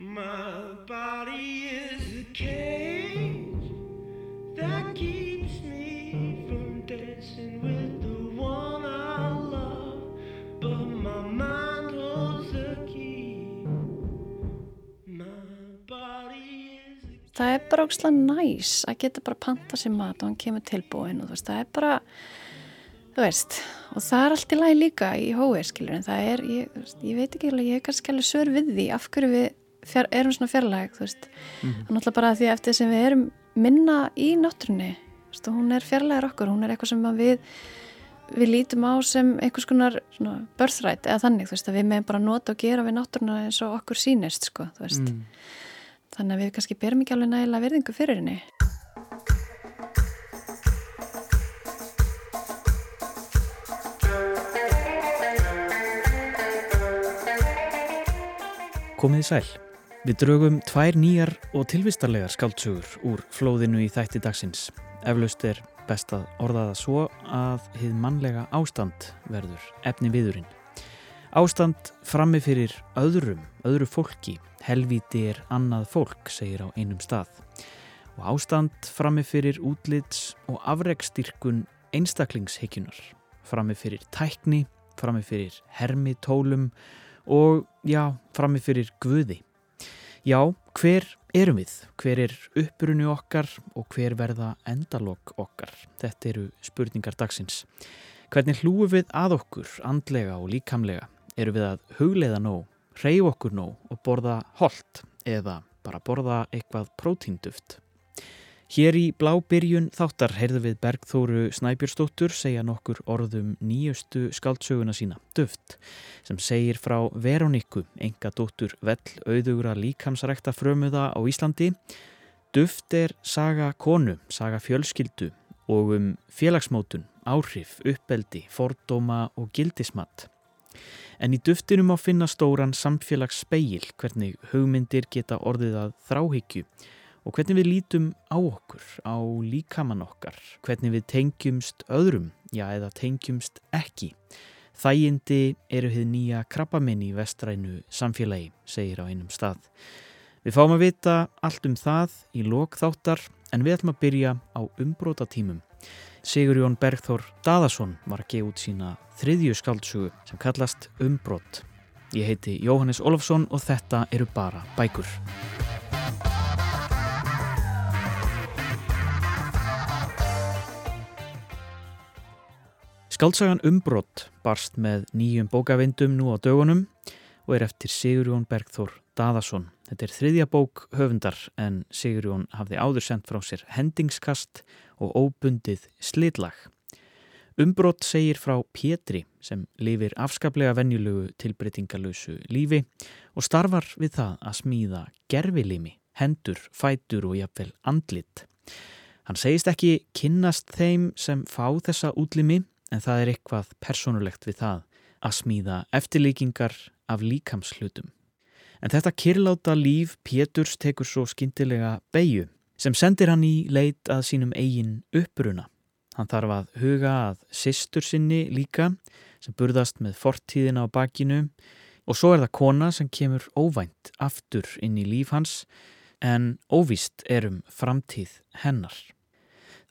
My body is a cage that keeps me from dancing with the one I love, but my mind holds the key. My body is a það er bara ógslag næs að geta bara panta sér mat og hann kemur tilbúin og þú veist, það er bara þú veist, og það er allt í lagi líka í hói, skilur, en það er ég, ég veit ekki alveg, ég er kannski alveg sör við því af hverju við fjar, erum svona fjarlæg þú veist, mm -hmm. náttúrulega bara því eftir sem við erum minna í náttúrunni og hún er fjarlægur okkur, hún er eitthvað sem við við lítum á sem einhvers konar svona, birthright eða þannig, þú veist, að við meðum bara nota og gera við náttúruna eins og okkur sínist, sko, þú veist Mm. þannig að við kannski berum ekki alveg nægilega virðingu fyrir henni Komið í sæl. Við draugum tvær nýjar og tilvistarlegar skáldsögur úr flóðinu í þætti dagsins. Eflaust er best að orða það svo að hið mannlega ástand verður efni viðurinn. Ástand frammi fyrir öðrum, öðru fólki. Helvíti er annað fólk, segir á einum stað. Og ástand frammi fyrir útlits og afrekstyrkun einstaklingshyggjunar. Frammi fyrir tækni, frammi fyrir hermitólum og já, frammi fyrir Guði. Já, hver erum við? Hver er upprunu okkar og hver verða endalok okkar? Þetta eru spurningar dagsins. Hvernig hlúum við að okkur, andlega og líkamlega? Eru við að hugleiða nóg, reyf okkur nóg og borða holt eða bara borða eitthvað prótínduft? Hér í blábyrjun þáttar heyrðu við Bergþóru Snæbjörnsdóttur segja nokkur orðum nýjustu skáldsöguna sína, Duft, sem segir frá Veroníku, enga dóttur vell auðugra líkamsrækta frömuða á Íslandi. Duft er saga konu, saga fjölskyldu og um félagsmótun, áhrif, uppeldi, fordóma og gildismat. En í duftinu má finna stóran samfélagsspeil, hvernig hugmyndir geta orðið að þráhyggju og hvernig við lítum á okkur, á líkamann okkar, hvernig við tengjumst öðrum, já eða tengjumst ekki. Þægindi eru hið nýja krabbaminn í vestrænu samfélagi, segir á einum stað. Við fáum að vita allt um það í lok þáttar en við ætlum að byrja á umbróta tímum. Sigur Jón Bergþór Daðason var að gefa út sína þriðju skaldsugu sem kallast Umbrót. Ég heiti Jóhannes Olofsson og þetta eru bara bækur. Skaldsagan Umbrott barst með nýjum bókavindum nú á dögunum og er eftir Sigurjón Bergþór Daðason. Þetta er þriðja bók höfundar en Sigurjón hafði áður sendt frá sér hendingskast og óbundið slitlag. Umbrott segir frá Pétri sem lifir afskaplega venjulegu tilbreytingalösu lífi og starfar við það að smíða gerfilimi, hendur, fætur og jafnvel andlit. Hann segist ekki kynnast þeim sem fá þessa útlimi en það er eitthvað personulegt við það að smíða eftirlíkingar af líkamslutum. En þetta kyrláta líf Péturs tekur svo skyndilega beigju sem sendir hann í leit að sínum eigin uppruna. Hann þarf að huga að systur sinni líka sem burðast með fortíðina á bakinu og svo er það kona sem kemur óvænt aftur inn í líf hans en óvist er um framtíð hennar.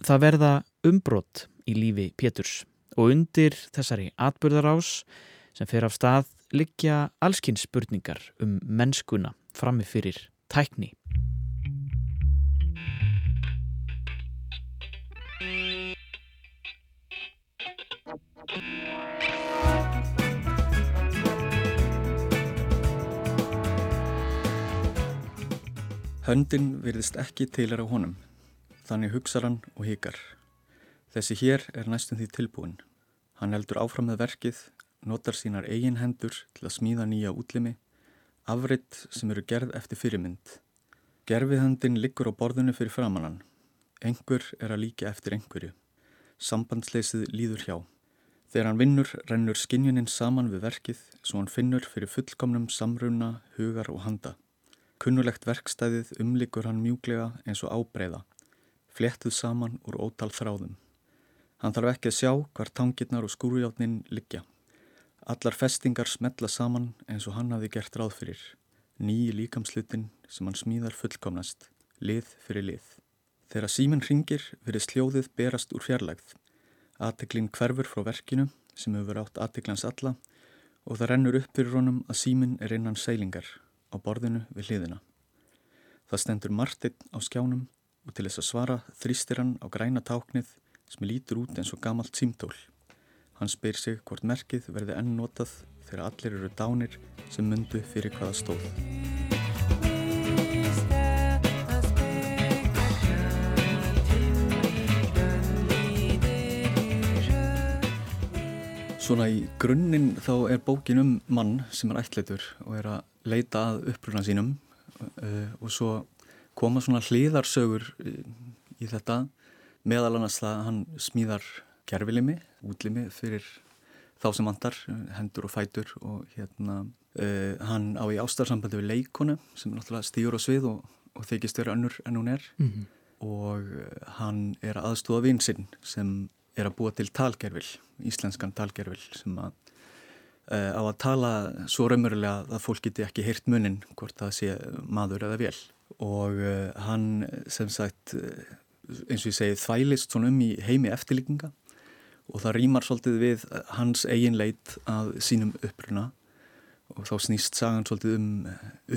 Það verða umbrott í lífi Péturs og undir þessari atbyrðarás sem fer af stað liggja allskins spurningar um mennskuna frammi fyrir tækni. Höndin virðist ekki tilera honum, þannig hugsar hann og hikar. Þessi hér er næstum því tilbúin. Hann heldur áfram með verkið, notar sínar eigin hendur til að smíða nýja útlimi, afritt sem eru gerð eftir fyrirmynd. Gerfiðhöndin liggur á borðinu fyrir framannan. Engur er að líka eftir einhverju. Sambandsleysið líður hjá. Þegar hann vinnur rennur skinjunin saman við verkið svo hann finnur fyrir fullkomnum samruna, hugar og handa. Kunnulegt verkstæðið umlikur hann mjúglega eins og ábreyða, fléttuð saman úr ótal þráðum. Hann þarf ekki að sjá hvar tangirnar og skúrjátnin liggja. Allar festingar smetla saman eins og hann hafi gert ráð fyrir. nýji líkamslutin sem hann smíðar fullkomnast, lið fyrir lið. Þegar síminn ringir verið sljóðið berast úr fjarlægð. Ateglinn hverfur frá verkinu sem hefur átt ateglans alla og það rennur upp fyrir honum að síminn er innan seilingar á borðinu við hliðina. Það stendur Martin á skjánum og til þess að svara þrýstir hann á græna táknið sem lítur út eins og gamalt símtól. Hann spyr sig hvort merkið verði enn notað þegar allir eru dánir sem myndu fyrir hvaða stóð. Svona í grunninn þá er bókin um mann sem er ættleitur og er að leita að uppruna sínum uh, og svo koma svona hliðarsögur í þetta meðal annars það að hann smíðar gerfilimi, útlimi fyrir þá sem vantar, hendur og fætur og hérna uh, hann á í ástarsambandi við leikonu sem er náttúrulega stýur og svið og, og þykist vera önnur en hún er mm -hmm. og uh, hann er aðstóða vinsinn sem er að búa til talgerfil, íslenskan talgerfil sem að uh, á að tala svo raumurlega að fólk geti ekki heyrt munin hvort það sé maður eða vel og hann sem sagt eins og ég segi þvælist svona um í heimi eftirlíkinga og það rýmar svolítið við hans eigin leit að sínum uppruna og þá snýst sagan svolítið um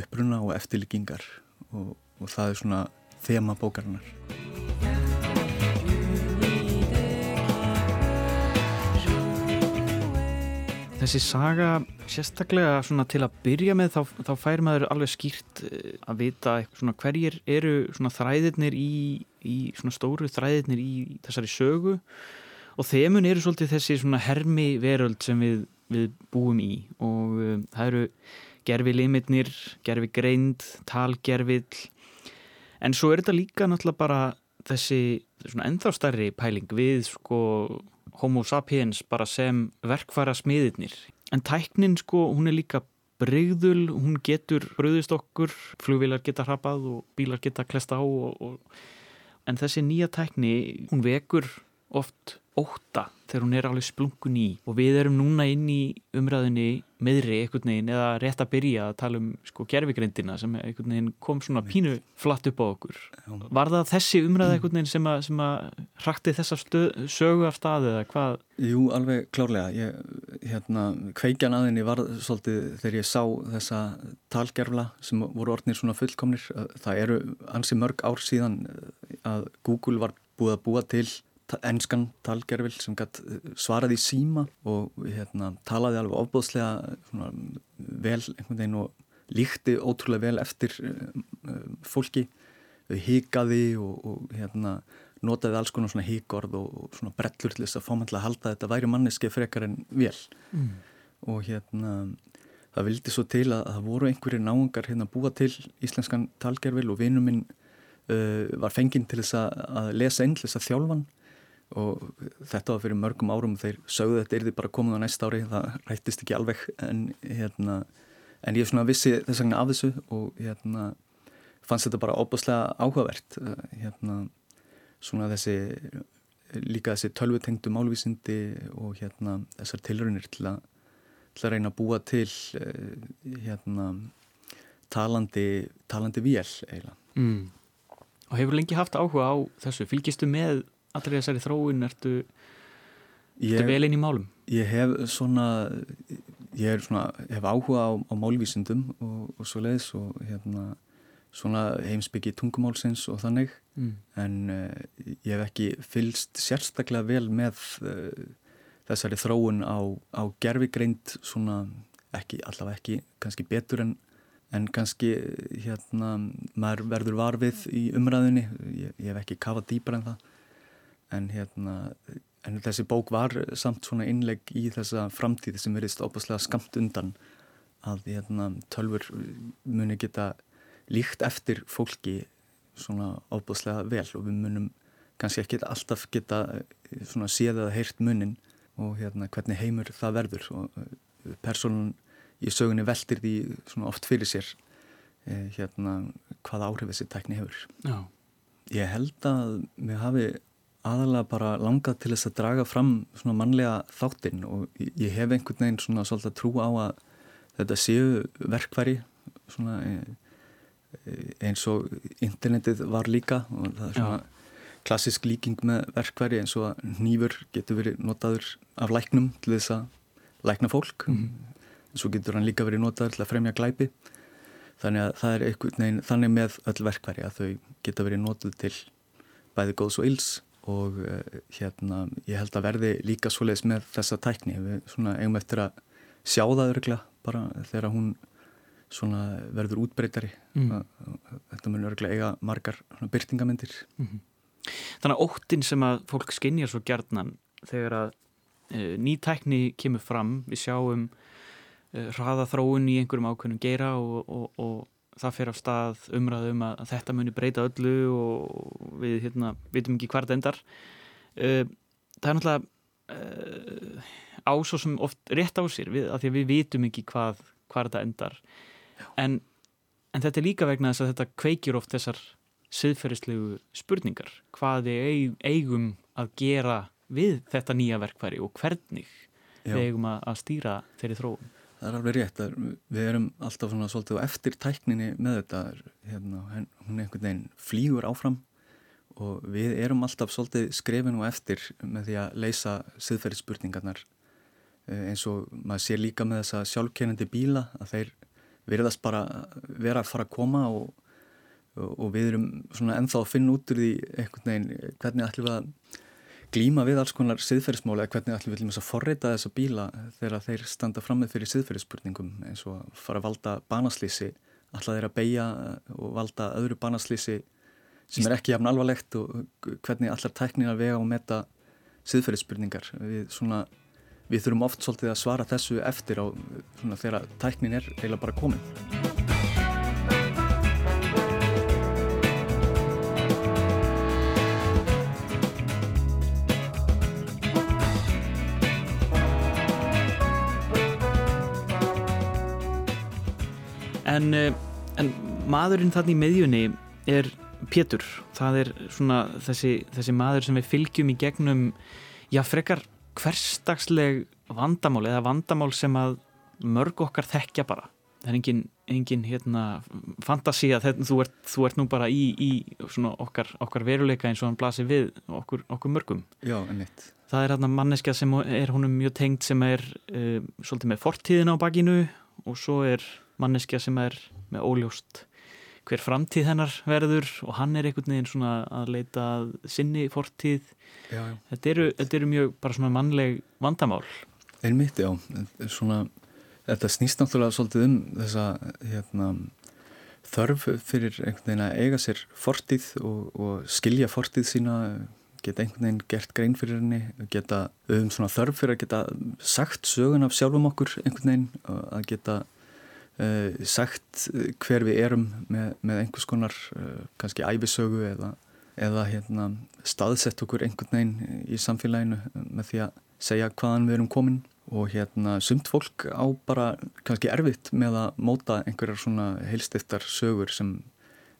uppruna og eftirlíkingar og, og það er svona þema bókarinnar. Þessi saga, sérstaklega til að byrja með, þá, þá fær maður alveg skýrt eh, að vita svona, hverjir eru þræðirnir í, í stóru þræðirnir í þessari sögu og þemun eru svolítið þessi hermi veröld sem við, við búum í og um, það eru gerfi limitnir, gerfi greind, talgerfill en svo er þetta líka náttúrulega bara þessi ennþá starri pæling við sko homo sapiens bara sem verkfæra smiðirnir. En tæknin sko hún er líka breyðul, hún getur bröðist okkur, flugvilar geta hrapað og bílar geta klesta á og, og... en þessi nýja tækni hún vekur oft óta þegar hún er alveg splunkun í. Og við erum núna inn í umræðinni meðri einhvern veginn eða rétt að byrja að tala um sko gerfigreindina sem einhvern veginn kom svona pínu flatt upp á okkur. Var það þessi umræða einhvern veginn sem að, sem að hrakti þessa stöð, sögu af staðu eða hvað? Jú, alveg klárlega. Ég, hérna, kveikjan aðinni var svolítið þegar ég sá þessa talgerfla sem voru orðnir svona fullkomnir. Það eru ansi mörg ár síðan að Google var búið að búa til ennskan talgerfil sem eh, svaraði í síma og hérna, talaði alveg ofbóðslega vel einhvern veginn og líkti ótrúlega vel eftir uh, fólki. Híkaði og, og hérna, notaði alls konar svona híkorð og, og svona brellur til þess að fámannlega halda að þetta væri manneski frekar en vel mm. og hérna það vildi svo til að það voru einhverjir náungar hérna búa til íslenskan talgerfil og vinuminn uh, var fenginn til þess að, að lesa þess að þjálfan og þetta var fyrir mörgum árum þeir sögðu þetta er því bara komið á næst ári það rættist ekki alveg en, hérna, en ég svona vissi þess vegna af þessu og hérna, fannst þetta bara óbúslega áhugavert hérna, svona þessi líka þessi tölvutengdu málvísindi og hérna, þessar tilröðinir til, til að reyna að búa til hérna, talandi talandi vél eiginlega mm. Og hefur lengi haft áhuga á þessu, fylgistu með allir þessari þróun ertu, ertu vel inn í málum? Ég hef svona ég svona, hef áhuga á, á málvísindum og, og svo leiðis og hérna svona heimsbyggi tungumálsins og þannig mm. en uh, ég hef ekki fylst sérstaklega vel með uh, þessari þróun á, á gerfigreind svona ekki, allavega ekki, kannski betur en, en kannski hérna maður verður varfið í umræðinni ég, ég hef ekki kafað dýpar en það en hérna en þessi bók var samt svona innlegg í þessa framtíð sem verist óbúslega skamt undan að hérna, tölfur muni geta líkt eftir fólki svona óbúslega vel og við munum kannski ekki alltaf geta svona séð eða heyrt munin og hérna hvernig heimur það verður og eh, personun í sögunni veldir því svona oft fyrir sér eh, hérna hvaða áhrif þessi tækni hefur. Já. Ég held að við hafi aðalega bara langað til þess að draga fram svona mannlega þáttinn og ég hef einhvern veginn svona svolítið trú á að þetta séu verkværi svona e, eins og internetið var líka og það er svona Já. klassisk líking með verkværi eins og að nýfur getur verið notaður af læknum til þess að lækna fólk mm -hmm. en svo getur hann líka verið notaður til að fremja glæpi þannig að það er einhvern veginn þannig með öll verkværi að þau geta verið notuð til bæði góðs og ills og uh, hérna ég held að verði líka svoleiðis með þessa tækni við svona eigum eftir að sjá það örgla bara þegar hún svona verður útbreytari mm. þetta mun örgla eiga margar byrtingamindir mm -hmm. Þannig að óttin sem að fólk skinnjar svo gjarnan þegar að uh, ný tækni kemur fram, við sjáum uh, hraða þróun í einhverjum ákveðnum geira og, og, og það fer af stað umræðum að, að þetta muni breyta öllu og við hérna, vitum ekki hvert endar. Uh, það er náttúrulega uh, ás og sem oft rétt á sér við, að því að við vitum ekki hvað, hvað þetta endar. En, en þetta er líka vegna þess að þetta kveikir oft þessar siðferðislegu spurningar. Hvað við eigum að gera við þetta nýja verkfæri og hvernig Já. við eigum að, að stýra þeirri þróun Það er alveg rétt að við erum alltaf svona svolítið á eftir tækninni með þetta hérna, hún er einhvern veginn flýgur áfram og við erum alltaf svolítið skrefin og eftir með því að leysa siðferðisspurningarnar. Eh, eins og maður sér líka með þessa sjálfkennandi bíla að þeir verðast bara vera að fara að koma og, og við erum svona ennþá að finna út úr því einhvern veginn hvernig ætlum við að glíma við alls konar siðferðismáli eða hvernig allir viljum þess að forreita þessa bíla þegar þeir standa fram með fyrir siðferðisspurningum eins og fara að valda banaslýsi alltaf þeir að beigja og valda öðru banaslýsi sem er ekki jafn alvarlegt og hvernig allar tæknir að vega og meta siðferðisspurningar. Við, svona, við þurfum oft svolítið að svara þessu eftir á svona, þegar tæknin er eiginlega bara komin En, eh, en maðurinn þannig í meðjunni er Pétur. Það er svona þessi, þessi maður sem við fylgjum í gegnum, já frekar hverstagsleg vandamál eða vandamál sem að mörg okkar þekkja bara. Það er engin, engin hérna, fantasi að þú ert, þú ert nú bara í, í okkar, okkar veruleika eins og hann blasir við okkur, okkur mörgum. Já, ennett. Það er hérna manneska sem er honum mjög tengt sem er uh, svolítið með fortíðin á bakinu og svo er manneskja sem er með óljóst hver framtíð hennar verður og hann er einhvern veginn svona að leita sinni fortíð. Já, já. Þetta, eru, þetta eru mjög bara svona mannleg vandamál. Einmitt, já. Svona, þetta snýst náttúrulega svolítið um þessa hérna, þörf fyrir einhvern veginn að eiga sér fortíð og, og skilja fortíð sína geta einhvern veginn gert grein fyrir henni geta um svona þörf fyrir að geta sagt sögun af sjálfum okkur einhvern veginn að geta sagt eh, hver við erum með, með einhvers konar uh, kannski æfisögu eða, eða hérna, staðsett okkur einhvern veginn í samfélaginu með því að segja hvaðan við erum komin og hérna sumt fólk á bara kannski erfitt með að móta einhverjar svona heilstiftar sögur sem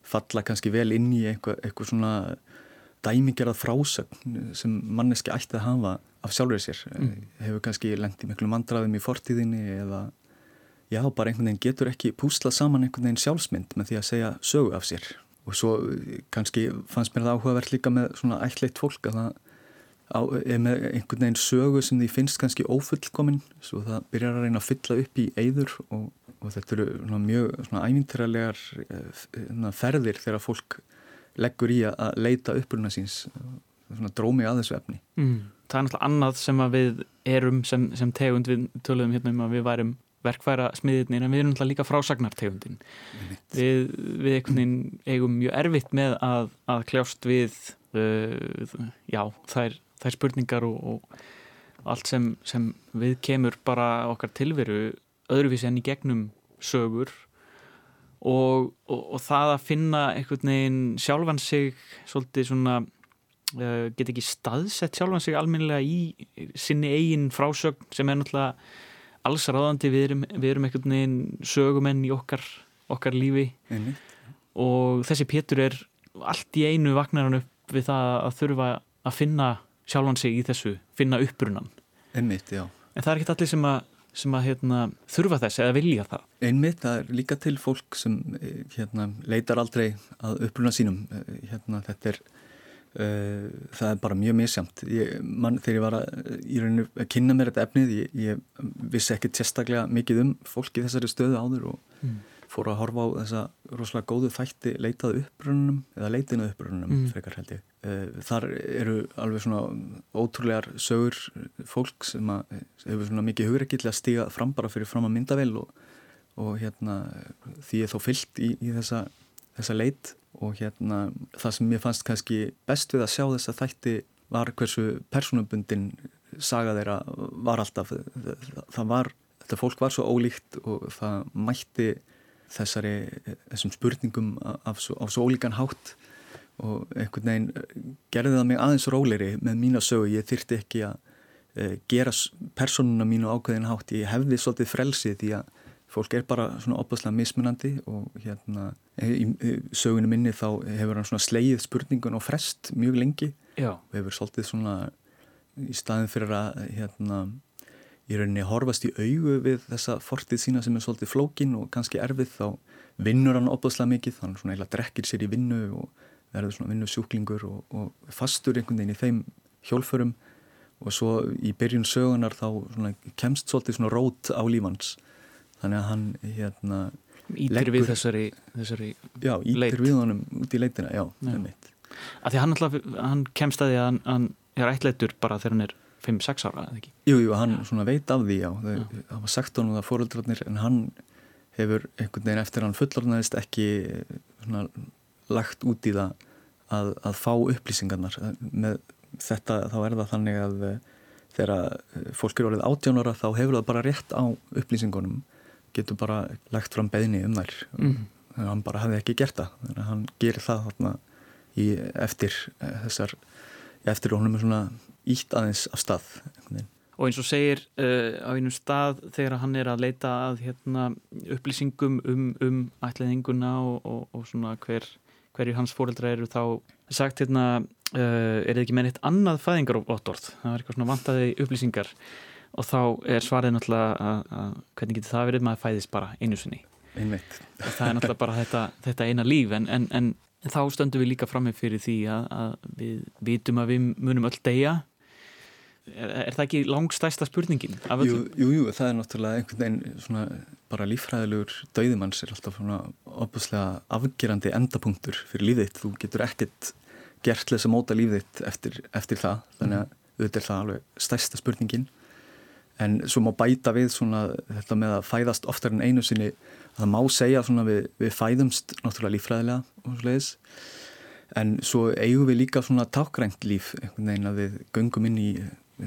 falla kannski vel inn í eitthvað, eitthvað svona dæmingerað frásögn sem manneski ætti að hafa af sjálfur sér mm. hefur kannski lengt í miklu mandraðum í fortíðinni eða já, bara einhvern veginn getur ekki púslað saman einhvern veginn sjálfsmynd með því að segja sögu af sér. Og svo eh, kannski fannst mér það áhugavert líka með svona ætleitt fólk að það á, er með einhvern veginn sögu sem því finnst kannski ófullkominn svo það byrjar að reyna að fylla upp í eyður og, og þetta eru svona mjög svona ævintrælegar eh, ferðir þegar fólk leggur í að leita uppuruna síns. Drómi að þessu efni mm. Það er náttúrulega annað sem við erum sem, sem tegund við töluðum hérna um að við værum verkfæra smiðirnir en við erum líka frásagnartegundin. Við, við eigum mjög erfitt með að, að kljást við uh, já, þær, þær spurningar og, og allt sem, sem við kemur bara okkar tilveru öðruvísi enn í gegnum sögur. Og, og, og það að finna einhvern veginn sjálfan sig svolítið svona uh, get ekki staðsett sjálfan sig alminlega í sinni eigin frásögn sem er náttúrulega alls ráðandi við erum, við erum einhvern veginn sögumenn í okkar, okkar lífi Einmitt. og þessi Pétur er allt í einu vagnar hann upp við það að þurfa að finna sjálfan sig í þessu, finna uppbrunan Einmitt, en það er ekki allir sem að sem að hérna, þurfa þess eða vilja það? Einmitt, það er líka til fólk sem eh, hérna, leitar aldrei að uppruna sínum. Eh, hérna, þetta er, það er bara mjög misjamt. Ég, þegar ég var að, rauninu, að kynna mér þetta efnið, ég, ég vissi ekki sérstaklega mikið um fólk í þessari stöðu áður og mm. fór að horfa á þessa rosalega góðu þætti leitað upprununum eða leitinu upprununum, mm. frekar held ég. Uh, þar eru alveg svona ótrúlegar sögur fólk sem að, hefur svona mikið hugreikill að stíga fram bara fyrir fram að myndavel og, og hérna því ég þó fyllt í, í þessa, þessa leit og hérna það sem ég fannst kannski best við að sjá þessa þætti var hversu personabundin saga þeirra var alltaf. Það var, þetta fólk var svo ólíkt og það mætti þessari, þessum spurningum af svo, af svo ólíkan hátt. Og einhvern veginn eh, gerði það mig aðeins róleiri með mína sögu, ég þyrti ekki að uh, gera personuna mínu ákveðin hátt, ég hefði svolítið frelsið því að fólk er bara svona opaslega mismunandi og hérna í, í sögunu minni þá hefur hann svona sleið spurningun og frest mjög lengi Já. og hefur svolítið svona í staðin fyrir að hérna í rauninni horfast í augu við þessa fortið sína sem er svolítið flókin og kannski erfið þá vinnur hann opaslega mikið, þannig svona eiginlega drekkir sér í vinnu og verður svona vinnusjúklingur og, og fastur einhvern veginn í þeim hjólförum og svo í byrjun sögunar þá kemst svolítið svona rót á lífans þannig að hann hérna Ítir leggur, við þessari, þessari já, ítir við honum út í leitina, já, það mitt að Því hann, alltaf, hann kemst að því að hann, er ætleitur bara þegar hann er 5-6 ára, eða ekki? Jú, jú, hann svona veit af því, já, já. það var sagt honum það fóröldrarnir en hann hefur einhvern veginn eftir hann fullornaðist ekki svona lagt út í það að, að fá upplýsingarnar. Með þetta þá er það þannig að eh, þegar eh, fólk eru orðið átjánara þá hefur það bara rétt á upplýsingunum getur bara lagt fram beðni um þær. Mm. þannig að hann bara hefði ekki gert það þannig að hann gerir það þarna í, eftir eh, þessar eftir honum er svona ítt aðeins af stað Og eins og segir uh, á einum stað þegar hann er að leita að hérna, upplýsingum um, um ætlaðinguna og, og, og svona hver hverju hans fóreldra eru þá sagt hérna, uh, er þið ekki með eitt annað fæðingar og óttorð, það er eitthvað svona vantaði upplýsingar og þá er svarið náttúrulega að, að hvernig getur það verið? Maður fæðist bara einu sinni. Einmitt. og það er náttúrulega bara þetta, þetta eina líf. En, en, en þá stöndum við líka fram með fyrir því að, að við vitum að við munum öll deyja. Er, er það ekki langstæsta spurningin? Jú, jú, jú, það er náttúrulega einhvern veginn svona bara lífræðilegur dauðimanns er alltaf svona opuslega afgerandi endapunktur fyrir lífið þú getur ekkert gert þess að móta lífið eftir, eftir það. Þannig að auðvitað er það alveg stærsta spurningin en svo má bæta við svona þetta með að fæðast oftar en einu sinni að það má segja svona við, við fæðumst náttúrulega lífræðilega og sliðis en svo eigum við líka svona tákgrænt líf einhvern veginn að við göngum inn í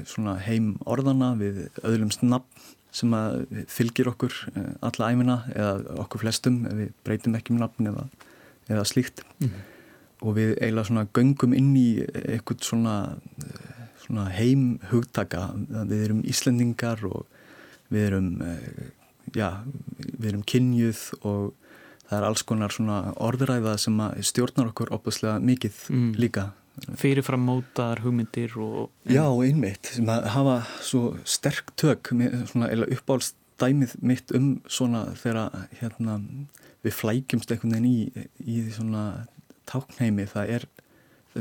svona heim orðana við öðlumst nafn sem að fylgir okkur eh, alla æfina eða okkur flestum ef við breytum ekki um nafn eða, eða slíkt. Mm og við eiginlega svona göngum inn í eitthvað svona, svona heim hugtaka við erum Íslendingar og við erum eh, já, við erum kynjuð og það er alls konar svona orðuræða sem stjórnar okkur opuslega mikið mm. líka fyrirfram mótaðar hugmyndir og... Já, einmitt, sem að hafa svo sterk tök, svona uppáhaldstæmið mitt um svona þegar hérna, við flækjumst einhvern veginn í, í svona táknheimi, það er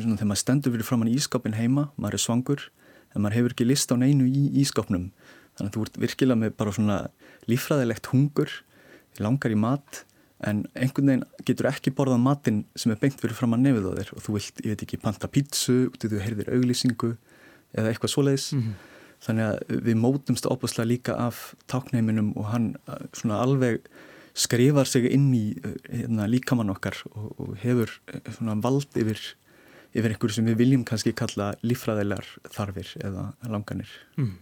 svona, þegar maður stendur fyrir framann í ískapin heima, maður er svangur, en maður hefur ekki list á neinu í ískapnum, þannig að þú ert virkilega með bara svona lífræðilegt hungur, langar í mat en einhvern veginn getur ekki borðað matinn sem er beint fyrir fram að nefið á þér og þú vilt, ég veit ekki, panta pítsu út í þú heyrðir auglýsingu eða eitthvað svoleiðis mm -hmm. þannig að við mótumst óbúslega líka af tákneiminum og hann uh, svona alveg skrifar sig inn í uh, hérna, líkamann okkar og, og hefur uh, svona vald yfir yfir einhverju sem við viljum kannski kalla lífræðilegar þarfir eða langanir mm.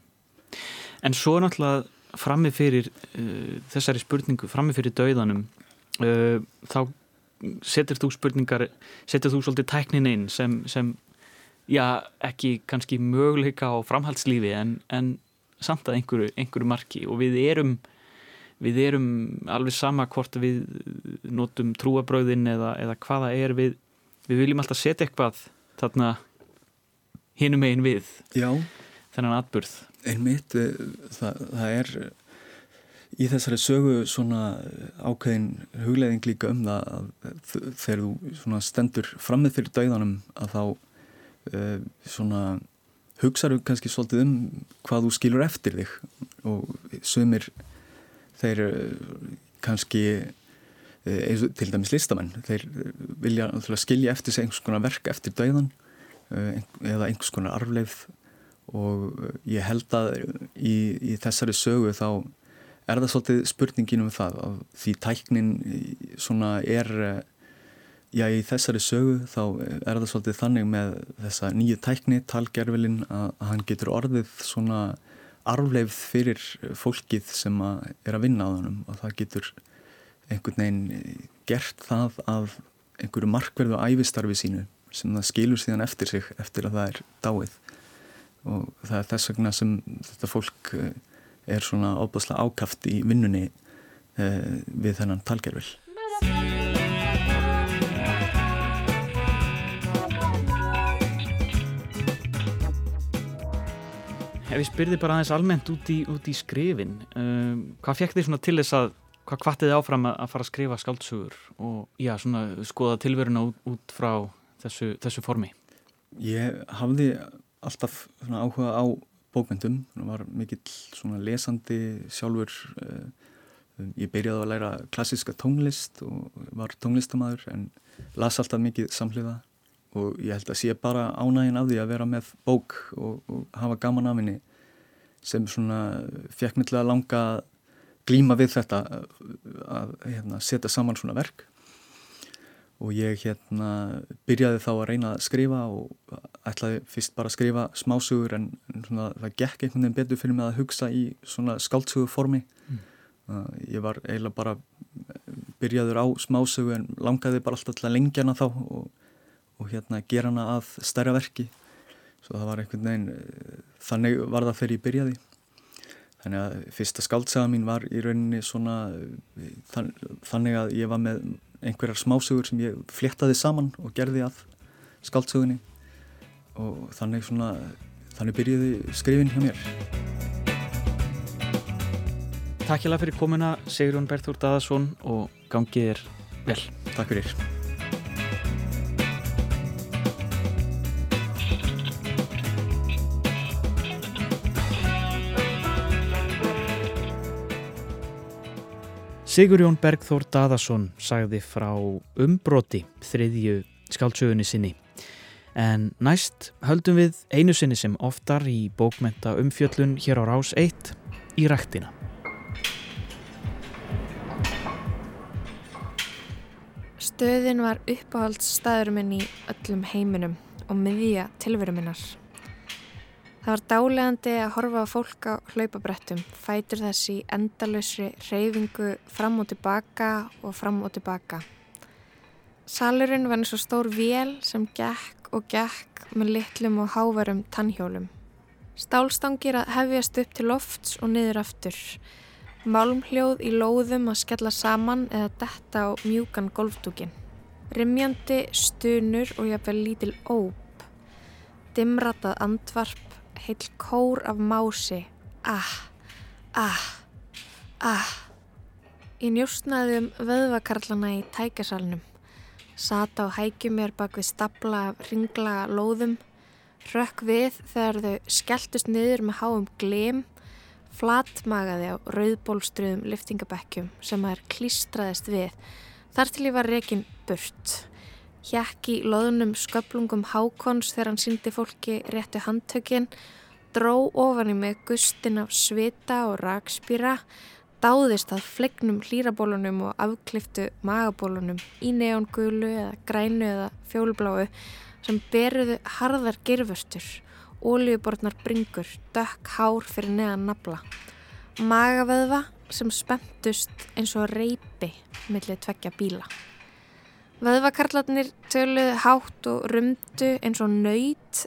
En svo náttúrulega frammi fyrir uh, þessari spurningu, frammi fyrir dauðanum uh, þá setur þú spurningar setur þú svolítið tæknin inn sem, sem já, ekki kannski möguleika á framhaldslífi en, en samt að einhverju, einhverju marki og við erum við erum alveg sama hvort við notum trúabröðin eða, eða hvaða er við við viljum alltaf setja eitthvað þarna hinum einn við. Já. þennan atburð. Einmitt, það, það er í þessari sögu svona ákveðin hugleðing líka um það að þegar þú stendur frammið fyrir dæðanum að þá uh, svona hugsaðu kannski svolítið um hvað þú skilur eftir þig. Og sömur þeir kannski eins og til dæmis listamenn þeir vilja skilja eftir sig einhvers konar verk eftir dæðan eða einhvers konar arfleif og ég held að í, í þessari sögu þá er það svolítið spurningin um það að því tæknin svona er já í þessari sögu þá er það svolítið þannig með þessa nýju tækni, talgerfilin að, hann getur orðið svona arfleifð fyrir fólkið sem að er að vinna á þannum og það getur einhvern veginn gert það af einhverju markverðu æfistarfi sínu sem það skilur síðan eftir sig eftir að það er dáið og það er þess vegna sem þetta fólk eh, er svona óbúslega ákaft í vinnunni eh, við þennan talgerfil. Ef ég spyrði bara aðeins almennt út í, út í skrifin, um, hvað fekk þið svona til þess að, hvað kvartið þið áfram að, fara að skrifa skáltsugur og já, svona skoða tilveruna út, út frá þessu, þessu formi? Ég hafði alltaf áhuga á bókmyndum, það var mikill lesandi sjálfur uh, ég byrjaði að læra klassiska tónlist og var tónlistamæður en las alltaf mikið samhliða og ég held að sé bara ánægin af því að vera með bók og, og hafa gaman af henni sem svona fekk að langa glíma við þetta að hérna, setja saman svona verk. Og ég hérna byrjaði þá að reyna að skrifa og ætlaði fyrst bara að skrifa smásugur en, svona, það gekk einhvern veginn betur fyrir mig að hugsa í svona skáltsugu formi mm. ég var eiginlega bara byrjaður á smásugu en langaði bara alltaf til að lengja hana þá og, og hérna gera hana að stærra verki. Svo það var einhvern veginn þannig var það fyrir ég byrjaði þannig að fyrsta skáltsaga mín var í rauninni svona þann, þannig að ég var með einhverjar smásugur sem ég fléttaði saman og gerði að skáltsugunni og þannig svona þannig byrjiði skrifin hjá mér. Takk hjá það fyrir komuna Sigurjón Berþúr Daðarsson og gangið er vel. Takk fyrir Sigurjón Bergþór Daðarsson sagði frá umbroti þriðju skáltsögunni sinni. En næst höldum við einu sinni sem oftar í bókmenta umfjöllun hér á rás 1 í rættina. Stöðin var uppáhalds staður minn í öllum heiminum og miðja tilveru minnar. Það var dálegandi að horfa á fólk á hlaupabrettum, fætur þessi endalösri reyfingu fram og tilbaka og fram og tilbaka. Salurinn var eins og stór vél sem gekk og gekk með litlum og hávarum tannhjólum. Stálstangir að hefjast upp til lofts og niður aftur. Málmhljóð í lóðum að skella saman eða detta á mjúkan golfdúkin. Rimjandi, stunur og jáfnvel lítil óp. Dimratað andvarp heil kór af mási. Ah, ah, ah. Ég njóstnaði um vöðvakarlana í tækasalnum. Sata á hækjum mér bak við stapla af ringlaga lóðum. Rökk við þegar þau skelltust niður með háum glim. Flatmagaði á rauðbólstruðum liftingabekkjum sem þær klístraðist við. Þar til ég var rekin burt. Hjakk í loðunum sköplungum hákons þegar hann syndi fólki réttu handtökin, dró ofan í mig gustin af svita og rakspýra, dáðist að flegnum hlýrabólunum og afkliftu magabólunum í neongulu eða grænu eða fjólbláu sem beruðu harðar gerfustur, ólíubortnar bringur, dökk hár fyrir neðan nabla. Magaveðva sem spentust eins og reypi millir tveggja bíla. Vöðvakarlarnir töluðu hátt og rumdu eins og nöyt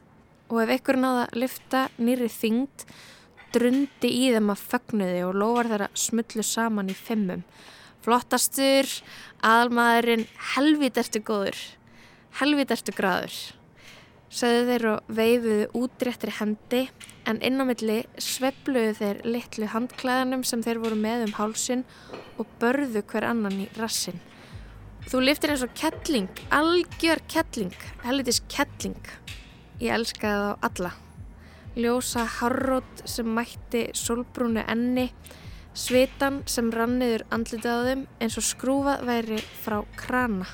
og ef ykkur náða að lifta nýri þyngd drundi í þeim að fögnuði og lofar þeirra smullu saman í fimmum. Flottastur, aðalmaðurinn, helvít ertu góður, helvít ertu graður. sögðu þeir og veifuðu útréttri hendi en inn á milli svepluðu þeir litlu handklæðanum sem þeir voru með um hálsin og börðu hver annan í rassin. Þú liftir eins og kettling, algjör kettling, helvitis kettling. Ég elskaði þá alla. Ljósa harrót sem mætti solbrúnu enni, svitan sem ranniður andlitið á þeim eins og skrúfað væri frá krana.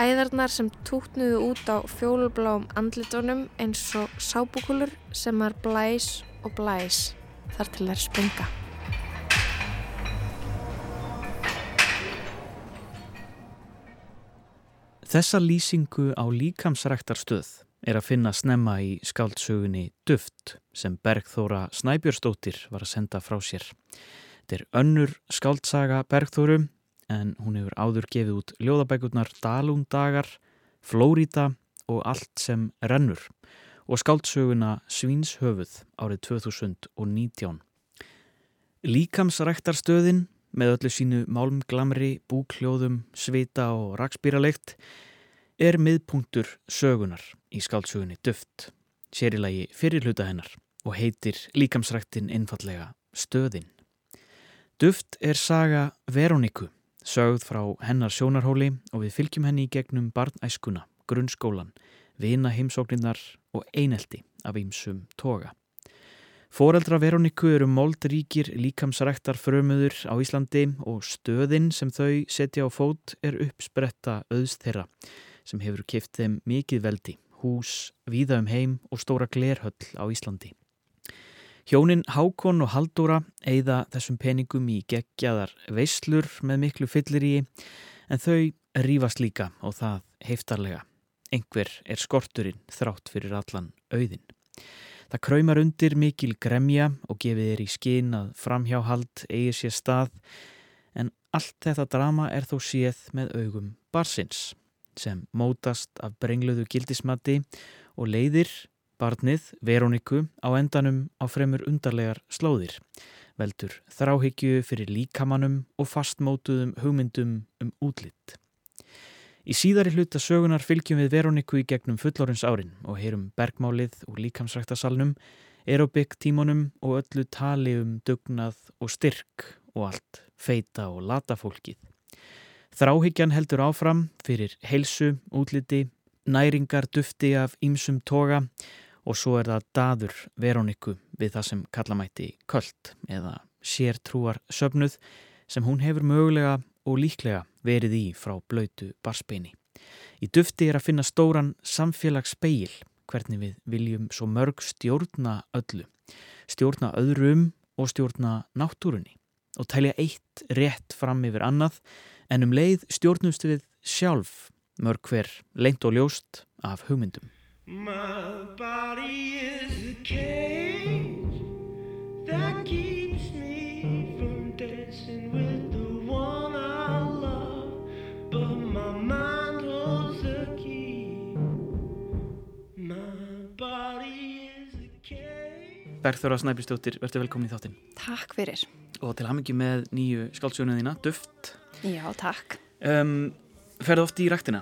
Æðarnar sem tútnuðu út á fjólubláum andlitunum eins og sábúkulur sem er blæs og blæs þar til þær springa. Þessa lýsingu á líkamsræktarstöð er að finna snemma í skáldsögunni Duft sem Bergþóra Snæbjörnsdóttir var að senda frá sér. Þetta er önnur skáldsaga Bergþóru en hún hefur áður gefið út ljóðabækurnar Dalundagar, Flórida og allt sem rennur og skáldsöguna Svínshöfuð árið 2019. Líkamsræktarstöðin með öllu sínu málmglamri, búkljóðum, svita og rakspýralegt er miðpunktur sögunar í skáldsögunni Duft, sérilagi fyrir hluta hennar og heitir líkamsræktin einfallega Stöðin. Duft er saga Veroníku, sögð frá hennar sjónarhóli og við fylgjum henni í gegnum barnæskuna, grunnskólan, vina heimsókninnar og einelti af ýmsum toga. Fóreldra Veroníku eru moldríkir líkamsræktar frömuður á Íslandi og stöðin sem þau setja á fót er uppspretta auðs þeirra sem hefur kipt þeim mikið veldi, hús, víða um heim og stóra glerhöll á Íslandi. Hjónin Hákon og Haldóra eigða þessum peningum í geggjaðar veislur með miklu fyllir í en þau rýfast líka og það heiftarlega. Engver er skorturinn þrátt fyrir allan auðin. Það kræmar undir mikil gremja og gefið er í skinn að framhjáhald eigir sér stað en allt þetta drama er þó séð með augum barsins sem mótast af brengluðu gildismatti og leiðir barnið Veróniku á endanum á fremur undarlegar slóðir, veldur þráhyggju fyrir líkamannum og fastmótuðum hugmyndum um útlitt. Í síðari hluta sögunar fylgjum við Veróniku í gegnum fullorins árin og heyrum bergmálið úr líkamsræktasalnum, aerobik tímonum og öllu tali um dugnað og styrk og allt feita og lata fólkið. Þráhyggjan heldur áfram fyrir heilsu, útliti, næringar dufti af ýmsum toga og svo er það daður Veróniku við það sem kallamætti köld eða sértrúar söfnuð sem hún hefur mögulega og líklega verið í frá blöytu barspeini. Í dufti er að finna stóran samfélagspeil hvernig við viljum svo mörg stjórna öllu, stjórna öðrum og stjórna náttúrunni og tælja eitt rétt fram yfir annað en um leið stjórnumst við sjálf mörg hver leint og ljóst af hugmyndum. My body is a cage that keeps me Bergþóra Snæbjörnsdóttir, verður velkomin í þáttinn. Takk fyrir. Og til hamingi með nýju skáldsjónuð þína, Duft. Já, takk. Um, ferðu oft í ræktina?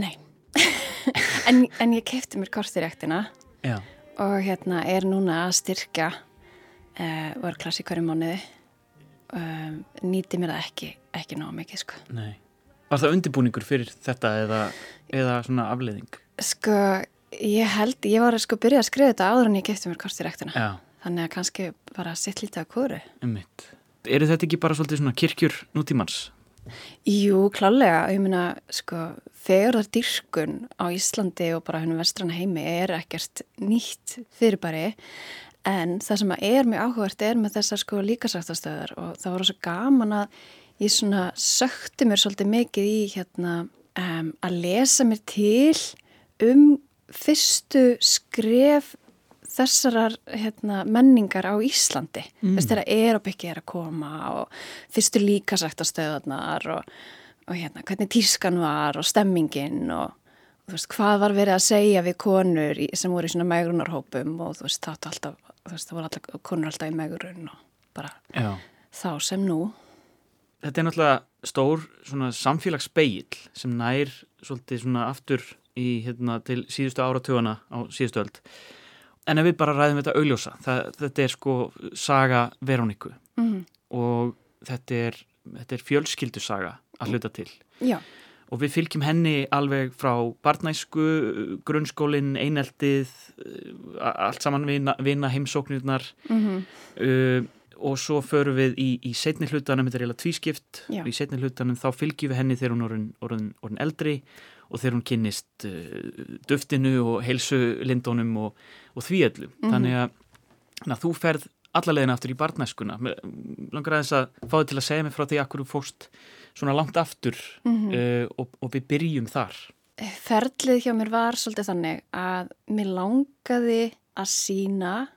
Nei, en, en ég kefti mér kort í rektina Já. og hérna er núna að styrkja uh, var klass í hverju mánuði um, nýti mér það ekki ekki ná mikið sko Nei. Var það undirbúningur fyrir þetta eða, eða svona afleiðing? sko ég held, ég var að sko byrja að skrifa þetta áður en ég kefti mér kort í rektina Já, þannig að kannski bara sitt lítið að kóru ummitt. Eru þetta ekki bara svolítið svona kirkjur nútímans? Jú, klálega, ég meina sko, þegar það dýrkun á Íslandi og bara hennum vestrana heimi er ekkert nýtt fyrirbæri. En það sem er mjög áhugavert er með þessar sko líkasrættastöðar og það var svo gaman að ég svona sökti mér svolítið mikið í hérna um, að lesa mér til um fyrstu skref þessarar hérna, menningar á Íslandi mm. þess þegar aerobiki er að koma og fyrstu líkasrættastöðarnar og, og hérna, hvernig tískan var og stemmingin og, og veist, hvað var verið að segja við konur í, sem voru í svona megrunarhópum og þú veist, það, alltaf, þú veist, það voru alltaf konur alltaf í megrun og bara Já. þá sem nú Þetta er náttúrulega stór svona samfélagspeil sem nær svolítið svona aftur í, hérna, til síðustu áratugana á síðustu öld. En ef við bara ræðum þetta augljósa það, þetta er sko saga Veróniku mm og þetta er, þetta er fjölskyldusaga að hluta til. Já, og við fylgjum henni alveg frá barnæsku, grunnskólin, eineltið, allt saman vina, vina heimsóknirnar. Mm uh, og svo förum við í, í setni hlutanum, þetta er eiginlega tvískipt. Já. í setni hlutanum þá fylgjum við henni þegar hún orðin, orðin, orðin eldri. og þegar hún kynnist uh, duftinu og heilsulindunum og, og því öllu. Mhm. Þannig að, að þú ferð allalegin aftur í barnæskuna. Langar aðeins að fá þig til að segja mig frá því að hverju fórst svona langt aftur Mhm. uh, og, og við byrjum þar. ferlið hjá mér var svolítið þannig að mér langaði að sína,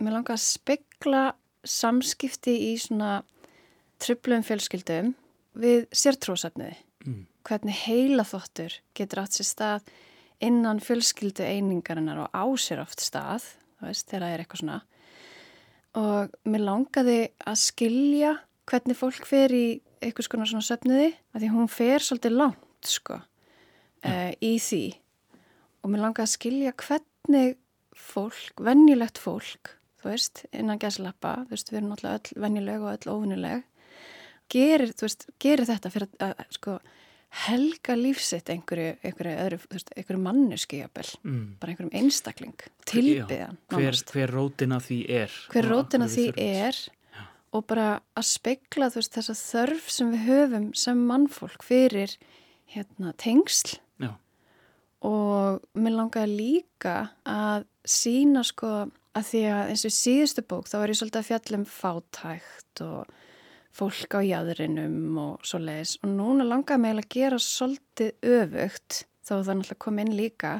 mér langaði að spekla samskipti í svona tröflum fjölskyldum við sértrósefniði. Mm. Hvernig heila þóttur getur átt sér stað innan fjölskyldu einingarinnar og á sér oft stað, þú veist, þegar það er eitthvað svona. Og mér langaði að skilja hvernig fólk fer í eitthvað svona svona söfniði, að því hún fer svolítið langt, sko uh, í því og mér langaði að skilja hvernig fólk, venjulegt fólk þú veist, innan gæslappa þú veist, við erum náttúrulega öll venjuleg og öll óvinnileg gerir, þú veist, gerir þetta fyrir að, að sko helga lífsitt einhverju, einhverju öðru, veist, einhverju manneski jafnvel, Mm. bara einhverjum einstakling. Tilbyðan, hver, hver rótin að því er. Hver og rótin af að því er og bara að spegla veist þessa þörf sem við höfum sem mannfólk fyrir hérna tengsl. Já. og mér langaði líka að sína sko að því að eins og síðustu bók þá var ég svolítið að fjalla um fátækt og fólk á jæðrinum og svo leiðis og núna langaði mig að gera svolítið öfugt þó það náttúrulega kom inn líka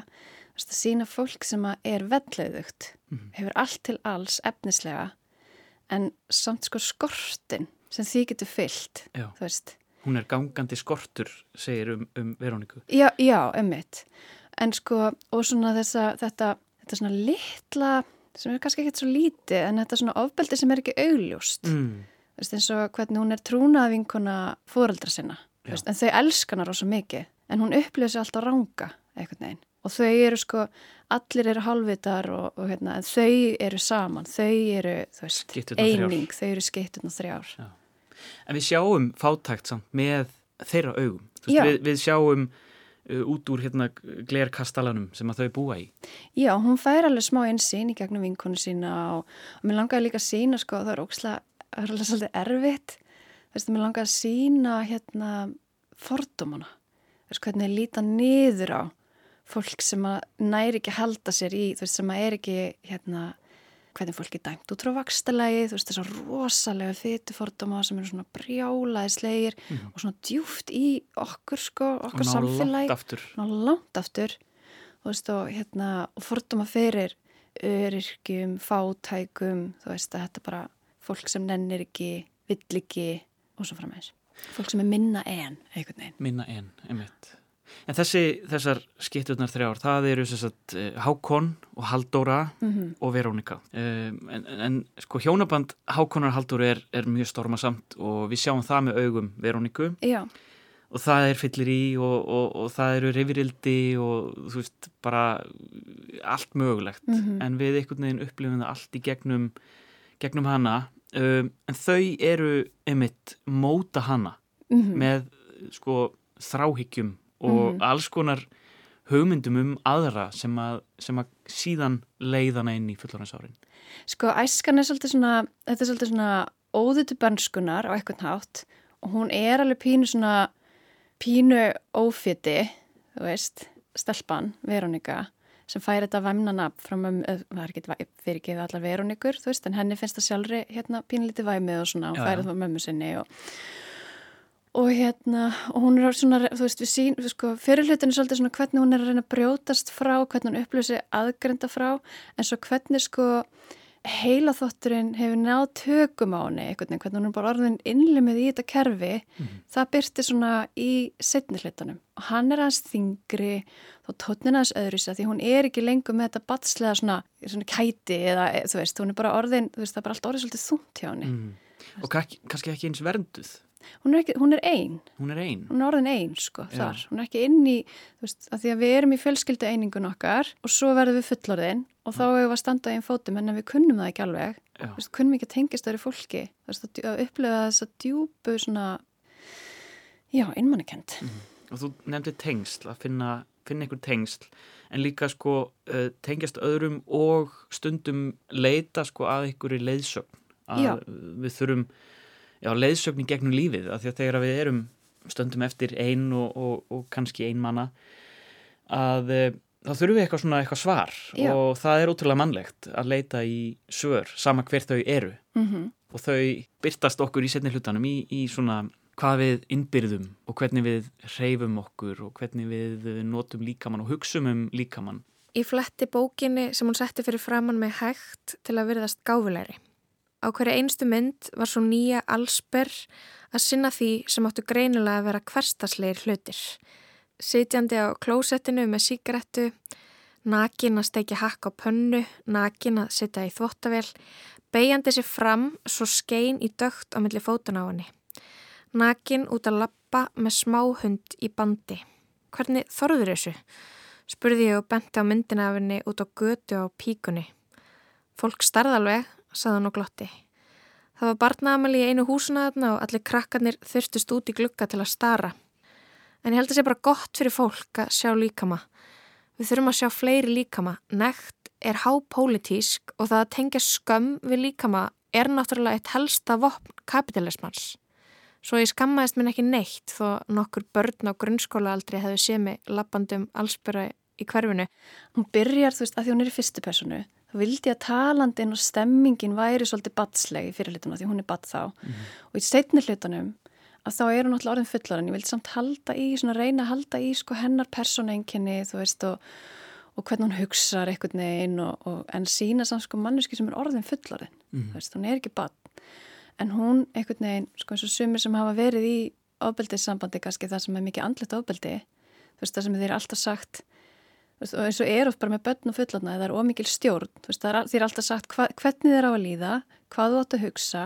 að sína fólk sem er velleiðugt Mhm. hefur allt til alls efnislega en samt sko skortin sem því getur fyllt hún er gangandi skortur segir um, um Veróniku Já, já, emmitt. En sko, og svona þessa, þetta, þetta svona litla, sem er kannski ekkert svo lítið, en þetta svona ofbeldi sem er ekki augljóst. mm. Veist, eins og hvernig hún er trúnaðvinkona fóreldra sinna. þú Já. Veist, en þau elska hana rosa mikið, en hún upplifir sig alltaf ranga, einhvern veginn. Og þau eru sko, allir eru halvitar og, og hérna, en þau eru saman, þau eru, þú veist, eining, þau eru skipturna þrjár. en við sjáum fátækt samt með þeirra augum Já. við, við sjáum uh, út úr hérna glerkastalanum sem að þau búa í Já, hún fær alveg smá einsýn í gegnum vinkonu sína og, og mér langaði líka að sína, sko, það er ókslega, það er alveg svolítið erfitt. Þú veist, mér langaði að sína hérna fordómana. Þú veist, hvernig líta niður á fólk sem að næri ekki að halda sér í, þú veist, sem er ekki, hérna, hvernig fólk er dæmt út frá vakstalagi, þú veist, þessar rosalega fytu fordóma sem eru svona brjálaði slegir og svona djúft í okkur, sko, og okkar ná samfélagi langt aftur ná langt aftur þú veist og hérna og fordóma fyrir öryrkjum, fátækum þú veist að þetta bara fólk sem nennir ekki, vill ekki og svo frammeins. Fólk sem er minna en einhvern veginn. minna en, einmitt. En þessi, þessar skipturnar þrjár það eru sagt uh, Hákon og Haldóra Mm og Verónika. Um, en, en sko hjónaband Hákonar Haldóra er, er mjög stormasamt og við sjáum það með augum Veróniku. Já, og það er fyllir í og, og, og það eru reyfirildi og þú veist bara allt mögulegt. Mhm. en við einhvern veginn upplifum það allt í gegnum, gegnum hana um, en þau eru einmitt móta hana mm með sko þráhyggjum og Mhm. alls konar hugmyndum um aðra sem að, sem að síðan leiðana inn í fullorðinsárin. Sko æskan er svolítið svona, þetta er svolítið svona óðutu bönskunar á eitthvað nátt og hún er alveg pínu svona pínu ófiti, þú veist, stelpan, Veronika, sem fær þetta væmnanab frá mömmu, eh, það er ekki fyrir ekki allar Veronikur, þú veist, en henni finnst það sjálfri hérna pínlítið væmið og svona, og Já, fær það frá mömmu sinni og og hérna, og hún er svona, þú veist, við sín, við sko, fyrirlutin er svolítið svona hvernig hún er að reyna að brjótast frá, hvernig hún upplösi aðgrenda frá, en svo hvernig sko heila þótturinn hefur náð tökum á henni, einhvern veginn, hvernig hún er bara orðin innlimið í þetta kerfi, það byrti svona í setni hlutunum og hann er aðeins þingri og tónin aðeins öðru sér því hún er ekki lengur með þetta batslega svona, svona kæti eða þú veist, hún er bara orðin, þú veist, það er bara allt orðið svolítið þúnt hjá henni. mm. og kannski, kannski ekki eins vernduð hún er, ekki, hún er ein, hún er ein. Hún er orðin ein sko Já. þar, hún er ekki inn í þú veist, að því að við erum í fjölskyldu einingun okkar og svo verðum við fullorðin og þá hefur við að standa einn fótum en við kunnum það ekki alveg veist, kunnum ekki að tengist öðru fólki veist, að, upplifa þess að djúpu svona já, einmannakend og þú nefndi tengsl, að finna, finna einhver tengsl en líka sko uh, tengjast öðrum og stundum leita sko að einhverju leiðsögn að Já. við þurfum já, leiðsögn í gegnum lífið af því að þegar við erum stundum eftir ein og, og, og kannski ein manna að uh, þá þurfum við eitthvað svona eitthvað svar Já. og það er ótrúlega mannlegt að leita í svör sama hver þau eru mm og þau byrtast okkur í setni hlutanum í, í svona hvað við innbyrðum og hvernig við reyfum okkur og hvernig við notum líkamann og hugsum um líkamann. Í fletti bókinni sem hún setti fyrir framann með hægt til að virðast gáfulegri. Á hverju einstu mynd var svo nýja allsber að sinna því sem áttu greinilega að vera hverstasleir hlutir. Sitjandi á klósettinu með síkarettu, nakin að steikja hakk á pönnu, nakin að sitja í þvottavél, beigjandi sér fram svo skein í dögt á milli fótun á henni. Nakin út að lappa með smáhund í bandi. Hvernig þorður þessu? spurði ég og benti á myndina af henni út á götu á píkunni. Fólk starðalveg, sagði hann og glotti. Það var barnaðamæli í einu húsuna þarna og allir krakkarnir þurftust út í glugga til að stara. En ég held að það sé bara gott fyrir fólk að sjá líkama. Við þurfum að sjá fleiri líkama. Nekt er hápólitísk og það að tengja skömm við líkama er náttúrulega eitt helsta vopn kapitalismans. Svo ég skammaðist minn ekki neitt þó nokkur börn á grunnskólaaldri hefðu séð mig lappandum allsbyrra í hverfinu. hún byrjar, þú veist, að því hún er í fyrstu personu vildi að talandin og stemmingin væri svolítið badsleg í fyrirlituna því hún er bad þá. Og í setni hlutunum að þá er hún alltaf orðin fullar en ég vildi samt halda í, svona reyna að halda í sko hennar persónenginni, þú veist og, og hvernig hún hugsar einhvern veginn og, og, en sína samt sko manneski sem er orðin fullarinn, þú veist, hún er ekki bad. En hún einhvern veginn, sko eins og sumir sem hafa verið í ofbeldissambandi kannski það sem er mikið andlet ofbeldi þú veist það sem þeir alltaf sagt og eins og er oft bara með börn og fullarna það er ómikil stjórn, veist það er, þeir eru alltaf sagt hva, hvernig þeir á að líða, hvað þú átt að hugsa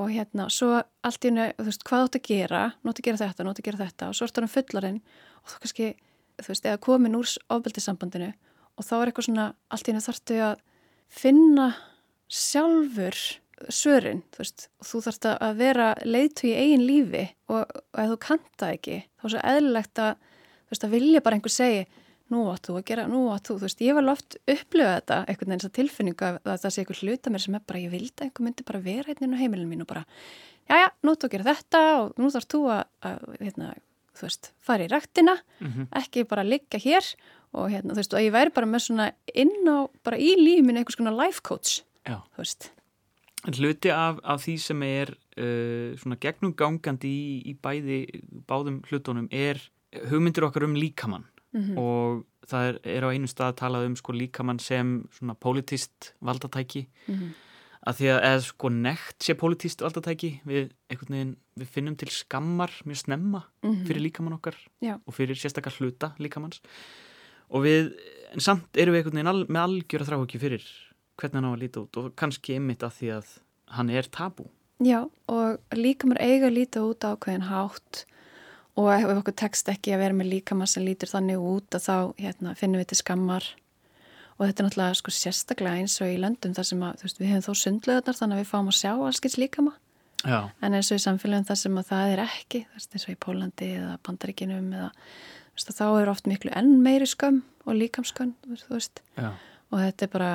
og hérna svo allt í hennu, þú veist, hvað þú átt að gera nú átt að gera þetta, nú átt að gera þetta og svo ertu hann fullarinn og þú kannski þú veist, eða komin úr ofbeldissambandinu og þá er eitthvað svona, allt í hennu þarftu að finna sjálfur svörin, þú veist, og þú þarfst að vera leiðtu í eigin lífi og, og ef þú kanta ekki, þá er svo eðlilegt að, þú veist, að vilja bara einhver segi, nú átt þú að gera, nú átt þú, þú veist, ég var loft upplöða þetta, einhvern veginn þess að tilfinningu að, að það sé einhver hluta mér sem er bara, ég vildi að einhver myndi bara vera hérna á heimilinu mín og bara, já, já, nú þú gera þetta og nú þarfst þú að, að hérna, þú veist, fara í rættina, ekki bara liggja hér og hérna, þú veist, og ég væri bara með svona inn á, bara í lífinu einhvers konar life coach, Já. þú veist. En hluti af, af því sem er uh, svona gegnum gangandi í, í bæði, báðum hlutunum er hugmyndir okkar um líkamann Mhm. og það er, er á einu stað að tala um sko líkamann sem svona politist valdatæki Mhm. að því að eða sko nekt sé politist valdatæki við veginn, við finnum til skammar mjög snemma Mhm. fyrir líkamann okkar Já. og fyrir sérstakar hluta líkamanns og við, en samt erum við einhvern veginn al, með algjöra þráhugju fyrir hvernig hann á að líta út og kannski einmitt að því að hann er tabú Já, og líkamar eiga að líta út á ákveðin hátt og ef okkur tekst ekki að vera með líkamar sem lítur þannig út að þá hérna, finnum við til skammar. Og þetta er náttúrulega sko sérstaklega eins og í löndum þar sem að, veist, við hefum þó sundlöðarnar þannig að við fáum að sjá allskins líkama. Já, en eins og í samfélagum þar sem að það er ekki veist, eins og í Pólandi eða Bandaríkinum eða, veist, þá er oft miklu enn meiri skömm og já, og þetta er bara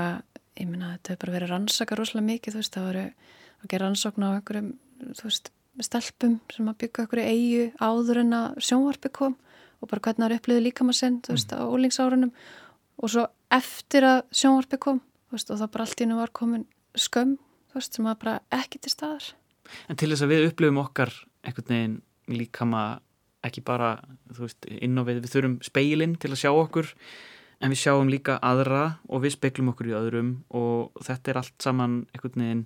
ég minna, þetta er bara verið rannsaka rosalega mikið, þú veist, það voru að gera rannsókn á einhverjum, þú veist stelpum sem að byggja einhverju eigu áður en að sjónvarpi kom og bara hvernig það er upplýðið líkama sinn, þú veist, á ólingsárunum og svo eftir að sjónvarpi kom, þú veist, og það bara allt í nú var komin skömm, þú veist, sem að bara ekki til staðar. en til þess að við upplifum okkar einhvern veginn líkama ekki bara, þú veist, inn á við við þurfum speilin til að sjá okkur en við sjáum líka aðra og við speiklum okkur í öðrum og þetta er allt saman einhvern veginn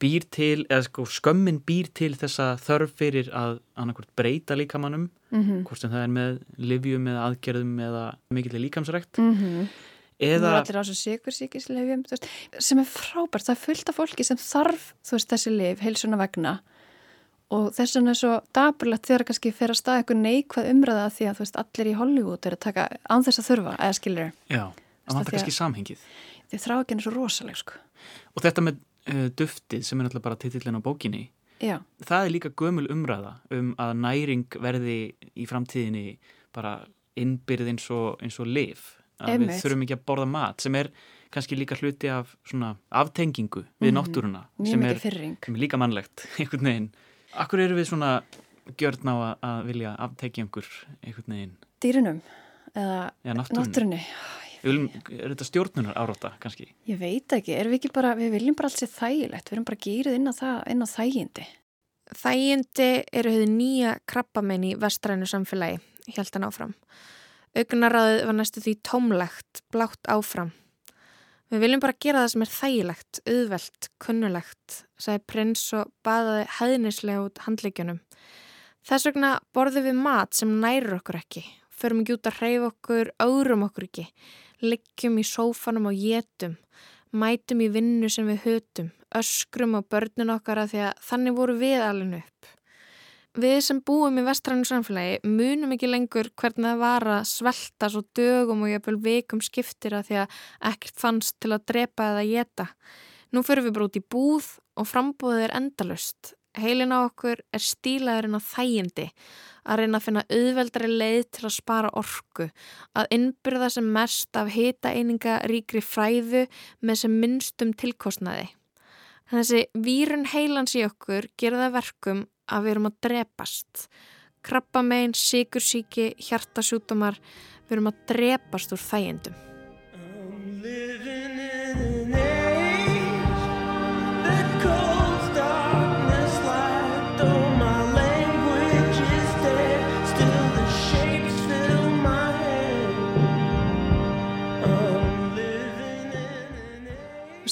býr til, eða sko skömmin býr til þessa þörf fyrir að annarkvort breyta líkamannum, Mm -hmm. hvort sem það er með livjum eða aðgerðum eða mikilvæg líkamsrækt. Mm -hmm. eða, Eða... allir á þessu sikursíkislefjum sem er frábært, það er fullt af fólki sem þarf veist, þessi lif, heilsuna vegna. Og þess vegna er svo dapurlegt þegar kannski fer að staða eitthvað neikvæð umræða því að veist allir í Hollywood er að taka án þess að þurfa, eða skilur Já, það vantar kannski samhengið. Þið þrá ekki henni svo rosaleg sko. Og þetta með uh, duftið sem er náttúrulega bara titillin á bókinni Já. það er líka gömul umræða um að næring verði í framtíðinni bara innbyrð eins og, eins og liv að Einmitt. við þurfum ekki að borða mat sem er kannski líka hluti af svona aftengingu við Mhm. náttúruna Mjög sem er, sem er líka mannlegt einhvern veginn. Akkur eru við svona gjörn á að, vilja aftekja einhver einhvern veginn, Dýrunum eða náttúrunni viljum, er þetta stjórnunar áráta kannski? Ég veit ekki, erum við ekki bara, við viljum bara alls sér þægilegt, við erum bara gýrið inn á það, inn á þægindi. Þægindi eru hefði nýja krabbamenn í vestrænu samfélagi, held hann áfram. Augnaráðið var næstu því tómlegt, blátt áfram. Við viljum bara gera það sem er þægilegt, auðvelt, kunnulegt, sagði prins og baðaði hæðnislega út handleikjunum. Þess vegna borðum við mat sem nærur okkur ekki, förum ekki út að hreyfa okkur, árum okkur ekki, liggjum í sófanum og jétum, mætum í vinnu sem við hötum, öskrum á börnun okkar að því að þannig voru við alveg upp. Við sem búum í vestrænu samfélagi munum ekki lengur hvernig það var að svelta svo dögum og jafnvel vikum skiptir að því að ekkert fannst til að drepa eða geta. Nú fyrir við bara út í búð og frambúðið er endalust. Heilin á okkur er stílaðurinn á þægindi að reyna að finna auðveldari leið til að spara orku, að innbyrða sem mest af hita eininga ríkri fræðu með sem minnstum tilkostnaði. Þessi vírun heilans í okkur gera það verkum að við erum að drepast. Krabbamein, sikursíki, hjartasjútumar, við erum að drepast úr þægindum.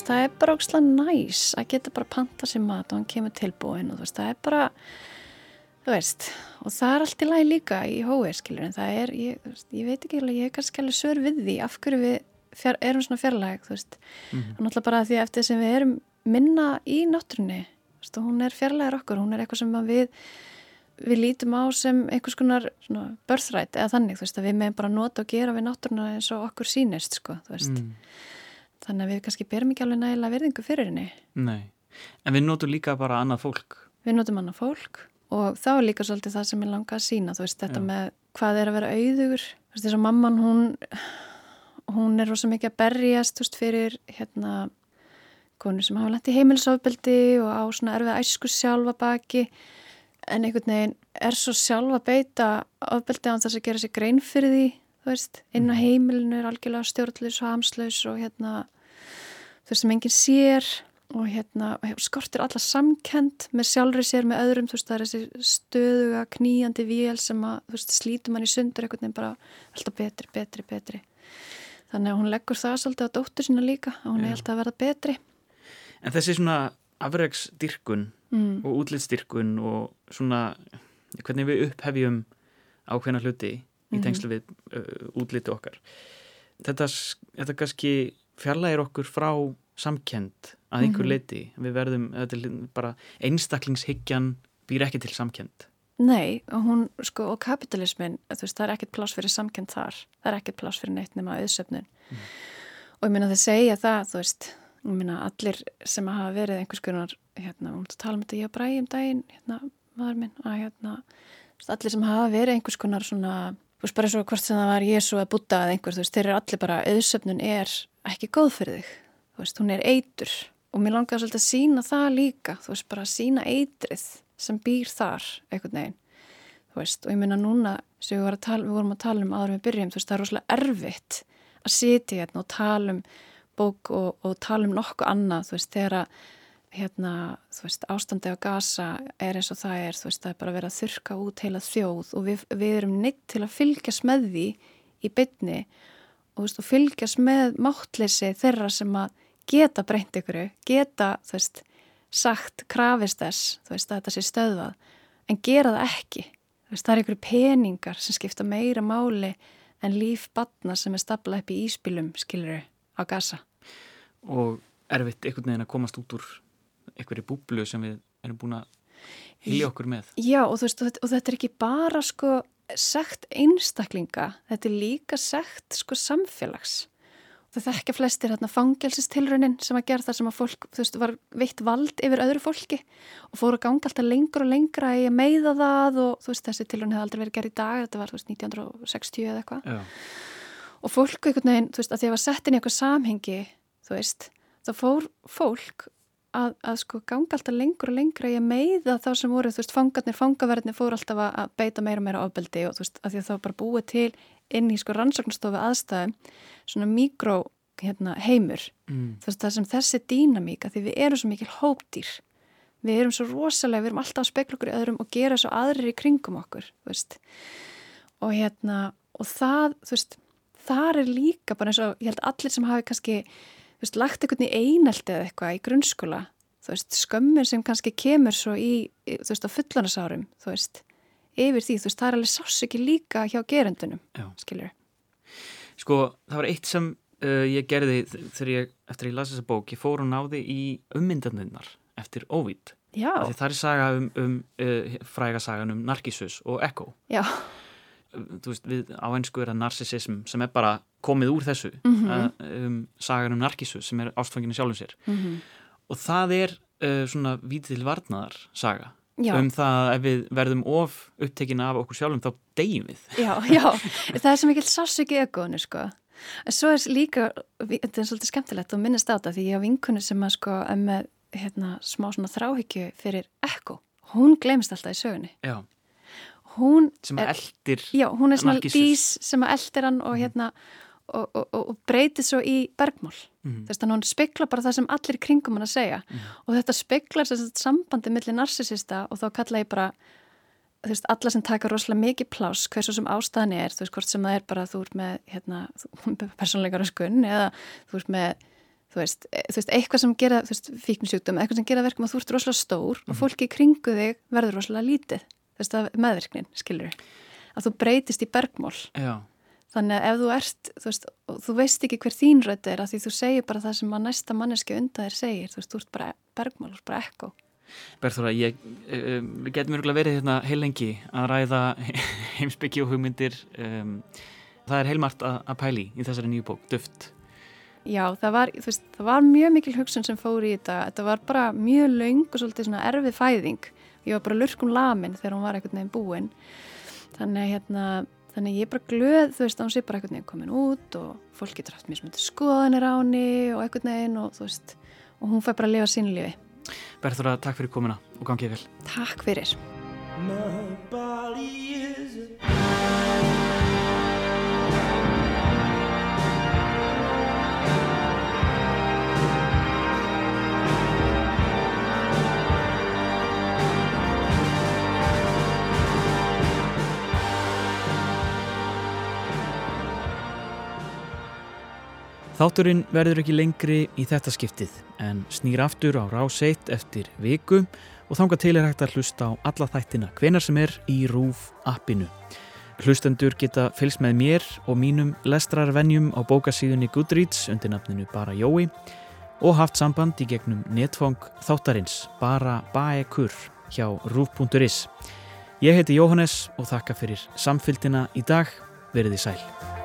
Það er bara ógslag næs að geta bara panta sér mat og hann kemur tilbúin og þú veist, það er bara, þú veist, og það er allt í lagi líka í hói, skilur, en það er, ég, ég veit ekki alveg, ég er kannski alveg sör við því af hverju við fjar, erum svona fjarlæg, þú veist, Mhm. og náttúrulega bara því eftir sem við erum minna í náttúrunni, þú veist, hún er fjarlægur okkur, hún er eitthvað sem við við lítum á sem einhvers konar svona, birthright eða þannig, þú veist, að við meðum bara nota og gera við náttúruna eins og okkur sýnist, sko, þú veist. Mm, Þannig að við kannski berum ekki alveg nægilega virðingu fyrir henni. nei, en við notum líka bara annað fólk Við notum annað fólk og þá er líka svolítið það sem ég langa að sína, þú veist, þetta Já. með hvað er að vera auðugur. Þú veist, þess að mamman, hún, hún er rosa mikið að berjast, þú veist, fyrir hérna konu sem hafa lent í heimilisofbeldi og á svona erfið æsku sjálfa baki en einhvern veginn er svo sjálfa beita ofbeldi án þess að gera sér grein fyrir því, veist, inn á heimilinu er algjörlega stjórnlaus og hamslaus og hérna, veist, sem enginn sér og hérna, skortir alla samkend með sjálfri sér, með öðrum, þú veist, það er þessi stöðuga, kníjandi vél sem að, þú veist, slítur mann í sundur einhvern veginn bara alltaf betri, betri, betri. Þannig að hún leggur það svolítið á dóttur sína líka, að hún Já. er alltaf að verða betri. en þessi svona afregsdyrkun Mm. og útlitsdyrkun og svona hvernig við upphefjum ákveðna hluti í Mhm. tengslu við uh, útliti okkar þetta, þetta kannski fjarlægir okkur frá samkend að einhver Mhm. leiti við verðum, þetta er bara einstaklingshyggjan býr ekki til samkend Nei, og hún, sko, og kapitalismin, þú veist, það er ekkert pláss fyrir samkend þar. Það er ekkert pláss fyrir neitt nema auðsöfnun. Og ég minna þeir segja það, þú veist, ég minna allir sem hafa verið einhvers konar, hérna, um að tala um þetta, ég bræði um daginn, hérna, maður minn, að hérna, allir sem hafa verið einhvers konar svona, þú veist, bara svo hvort sem það var Jésu að búta eða einhver, þú veist, þeir eru allir bara, auðsöfnun er ekki góð fyrir þig, þú veist, hún er eitur. Og mér langaði svolítið að sína það líka, þú veist, bara að sína eitrið sem býr þar, einhvern veginn. Þú veist, og ég minna núna, sem við, tala, við vorum að tala um áður með byrjum, þú veist, það er rosalega erfitt að sitja hérna og tala um bók og, og tala um nokkuð annað, þú veist, þegar að, hérna, þú veist, ástandi á gasa er eins og það er, þú veist, það er bara verið að þurka út heila þjóð og við, við erum neitt til að fylgjast með því í bytni og, veist, og fylgjast með máttleysi þeirra sem að geta breynt ykkur, geta, þú veist, sagt, krafist þess, þú veist, að þetta sé stöðvað, en gera það ekki. Þú veist, það er ykkur peningar sem skipta meira máli en líf batna sem er staplað upp í íspilum, skiluru, á gasa. og erfitt einhvern veginn að komast út úr einhverju búblu sem við erum búin að hýli okkur með. Já og, veist, og, þetta, og þetta er ekki bara sko sekt einstaklinga, þetta er líka sekt sko samfélags. Það þekkja flestir hérna fangelsistilraunin sem að gera það sem að fólk, þú veist, var veitt vald yfir öðru fólki og fóru að ganga alltaf lengur og lengra í að meiða það og þú veist, þessi tilraun hefði aldrei verið gerð í dag, þetta var, þú veist, 1960 eða eitthvað. Og fólk einhvern veginn, þú veist, að því að það var sett inn í eitthvað samhengi, þú veist, þá fór fólk að, að sko ganga alltaf lengur og lengra í að meiða þá sem voru, þú veist, fangarnir, fangaverðinir fóru alltaf að beita meira og meira ofbeldi og þú veist, að því að það var bara búið til inn í sko rannsóknarstofu aðstæðum svona mikró hérna, heimur. Mm. þú veist það sem þessi dýnamíka því við erum svo mikil hópdýr. Við erum svo rosalega, við erum alltaf að spekla okkur í öðrum og gera svo aðrir í kringum okkur og hérna, og það, þú veist þar er líka bara eins og ég held allir sem hafi kannski, veist, lagt einhvern í einelti eða eitthvað í grunnskóla þú veist, skömmin sem kannski kemur svo í, þú veist, á fullanasárum þú veist, yfir því, þú veist, það er alveg sás ekki líka hjá gerendunum Já. skilur Sko, það var eitt sem uh, ég gerði þegar ég, eftir að ég las þessa bók, ég fór og náði í ummyndanirnar eftir Óvít. Já, Því það er saga um, um uh, fræga sagan um Narcissus og Echo. já, Þú veist, við á ennsku er það narcissism sem er bara komið úr þessu. Mhm. uh, um, sagan um Narcissus sem er ástfanginu sjálfum sér. mhm Og það er uh, svona vítil varnaðar saga. Já, Um það að ef við verðum of upptekin af okkur sjálfum þá deyjum við. já, já, það er svo mikill sássöki egoinu, sko. En svo er líka, þetta er svolítið skemmtilegt og minnast á þetta því ég á vinkunni sem að sko er með hérna, smá svona þráhyggju fyrir ekko. Hún glemist alltaf í sögunni. Já. Hún Sem er, eldir já, hún er svona dís sem að eldir hann og hérna og, og, og, breytir svo í bergmál. Mhm. Þú veist, þannig að hún spekla bara það sem allir kringum hann að segja. Og þetta speklar sem sagt sambandi millir narsisista og þá kalla ég bara þú veist, alla sem taka rosalega mikið pláss hversu sem ástæðan er, þú veist, hvort sem það er bara þú ert með, hérna, persónleika röskun eða þú ert með þú veist, e, þú veist, eitthvað sem gera fíknisjúkdum, eitthvað sem gera verkum að þú ert rosalega stór og fólki í kringu þig verður rosalega lítið, veist, af meðvirknin skilur að þú breytist í bergmál Já. Þannig að ef þú ert, þú veist, þú veist ekki hver þín rödd er að því þú segir bara það sem að næsta manneski undan þér segir, þú veist, þú ert bara bergmál, þú ert bara ekko. Berþóra, ég, um, getum örgulega verið hérna heilengi að ræða heimsbyggi og hugmyndir um, það er heilmart að, að pæli í þessari nýju bók, duft Já, það var, veist, það var mjög mikil hugsun sem fór í þetta, þetta var bara mjög laung og svolítið svona erfið fæðing. Ég var bara lurkum lamin þegar hún var einhvern veginn búin. Þannig að hérna, þannig að ég er bara glöð, þú veist, að hún sé bara einhvern veginn komin út og fólk getur haft mjög smöndi skoðanir á henni og einhvern veginn og þú veist, og hún fær bara að lifa sínu lífi. Berþóra, takk fyrir komuna og gangið vel Takk fyrir. Þátturinn verður ekki lengri í þetta skiptið en snýr aftur á ráseitt eftir viku og þanga til er hægt að hlusta á alla þættina hvenar sem er í RÚF appinu. Hlustendur geta fylgst með mér og mínum lestrarvenjum á bókasíðunni Goodreads undir nafninu Bara Jói og haft samband í gegnum netfang þáttarins Bara Baekur hjá RÚF.is. Ég heiti Jóhannes og þakka fyrir samfylgdina í dag. Verið í sæl.